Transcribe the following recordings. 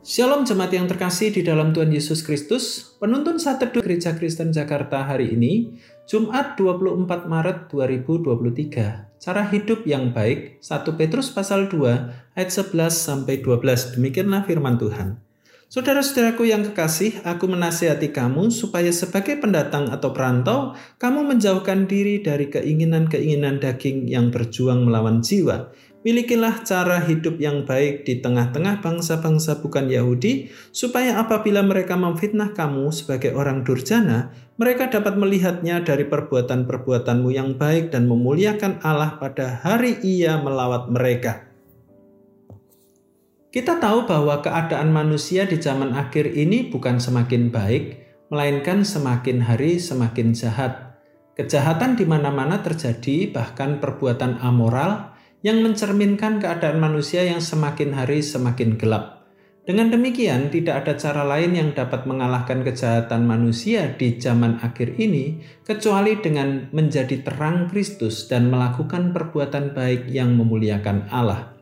Shalom jemaat yang terkasih di dalam Tuhan Yesus Kristus. Penuntun saat teduh Gereja Kristen Jakarta hari ini, Jumat 24 Maret 2023. Cara hidup yang baik, 1 Petrus pasal 2 ayat 11 sampai 12. Demikianlah firman Tuhan. Saudara-saudaraku yang kekasih, aku menasihati kamu supaya sebagai pendatang atau perantau, kamu menjauhkan diri dari keinginan-keinginan daging yang berjuang melawan jiwa Milikilah cara hidup yang baik di tengah-tengah bangsa-bangsa bukan Yahudi, supaya apabila mereka memfitnah kamu sebagai orang durjana, mereka dapat melihatnya dari perbuatan-perbuatanmu yang baik dan memuliakan Allah pada hari Ia melawat mereka. Kita tahu bahwa keadaan manusia di zaman akhir ini bukan semakin baik, melainkan semakin hari semakin jahat. Kejahatan di mana-mana terjadi, bahkan perbuatan amoral yang mencerminkan keadaan manusia yang semakin hari semakin gelap. Dengan demikian, tidak ada cara lain yang dapat mengalahkan kejahatan manusia di zaman akhir ini kecuali dengan menjadi terang Kristus dan melakukan perbuatan baik yang memuliakan Allah.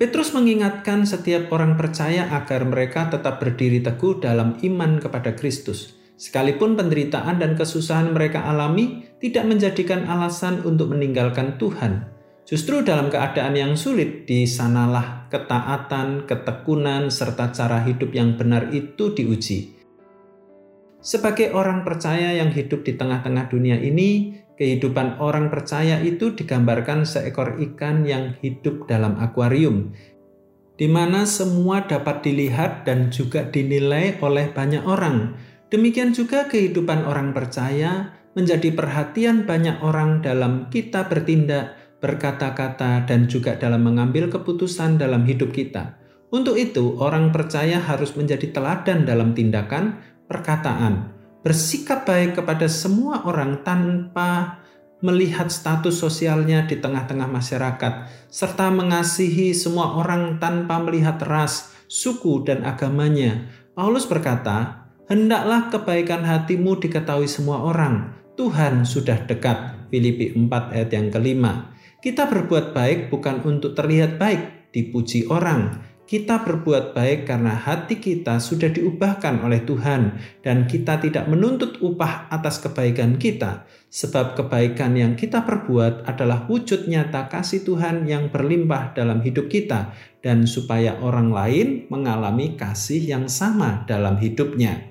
Petrus mengingatkan setiap orang percaya agar mereka tetap berdiri teguh dalam iman kepada Kristus. Sekalipun penderitaan dan kesusahan mereka alami tidak menjadikan alasan untuk meninggalkan Tuhan. Justru dalam keadaan yang sulit, di sanalah ketaatan, ketekunan, serta cara hidup yang benar itu diuji. Sebagai orang percaya yang hidup di tengah-tengah dunia ini, kehidupan orang percaya itu digambarkan seekor ikan yang hidup dalam akuarium, di mana semua dapat dilihat dan juga dinilai oleh banyak orang. Demikian juga kehidupan orang percaya menjadi perhatian banyak orang dalam kita bertindak berkata-kata, dan juga dalam mengambil keputusan dalam hidup kita. Untuk itu, orang percaya harus menjadi teladan dalam tindakan, perkataan, bersikap baik kepada semua orang tanpa melihat status sosialnya di tengah-tengah masyarakat, serta mengasihi semua orang tanpa melihat ras, suku, dan agamanya. Paulus berkata, "Hendaklah kebaikan hatimu diketahui semua orang. Tuhan sudah dekat." Filipi 4 ayat yang kelima. Kita berbuat baik bukan untuk terlihat baik, dipuji orang. Kita berbuat baik karena hati kita sudah diubahkan oleh Tuhan, dan kita tidak menuntut upah atas kebaikan kita, sebab kebaikan yang kita perbuat adalah wujud nyata kasih Tuhan yang berlimpah dalam hidup kita, dan supaya orang lain mengalami kasih yang sama dalam hidupnya.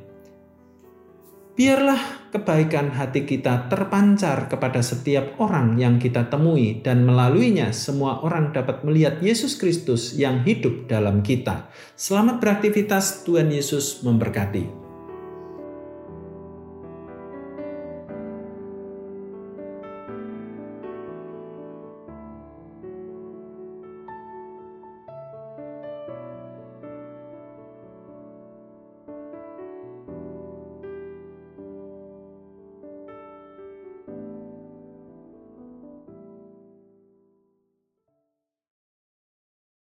Biarlah kebaikan hati kita terpancar kepada setiap orang yang kita temui dan melaluinya semua orang dapat melihat Yesus Kristus yang hidup dalam kita. Selamat beraktivitas, Tuhan Yesus memberkati.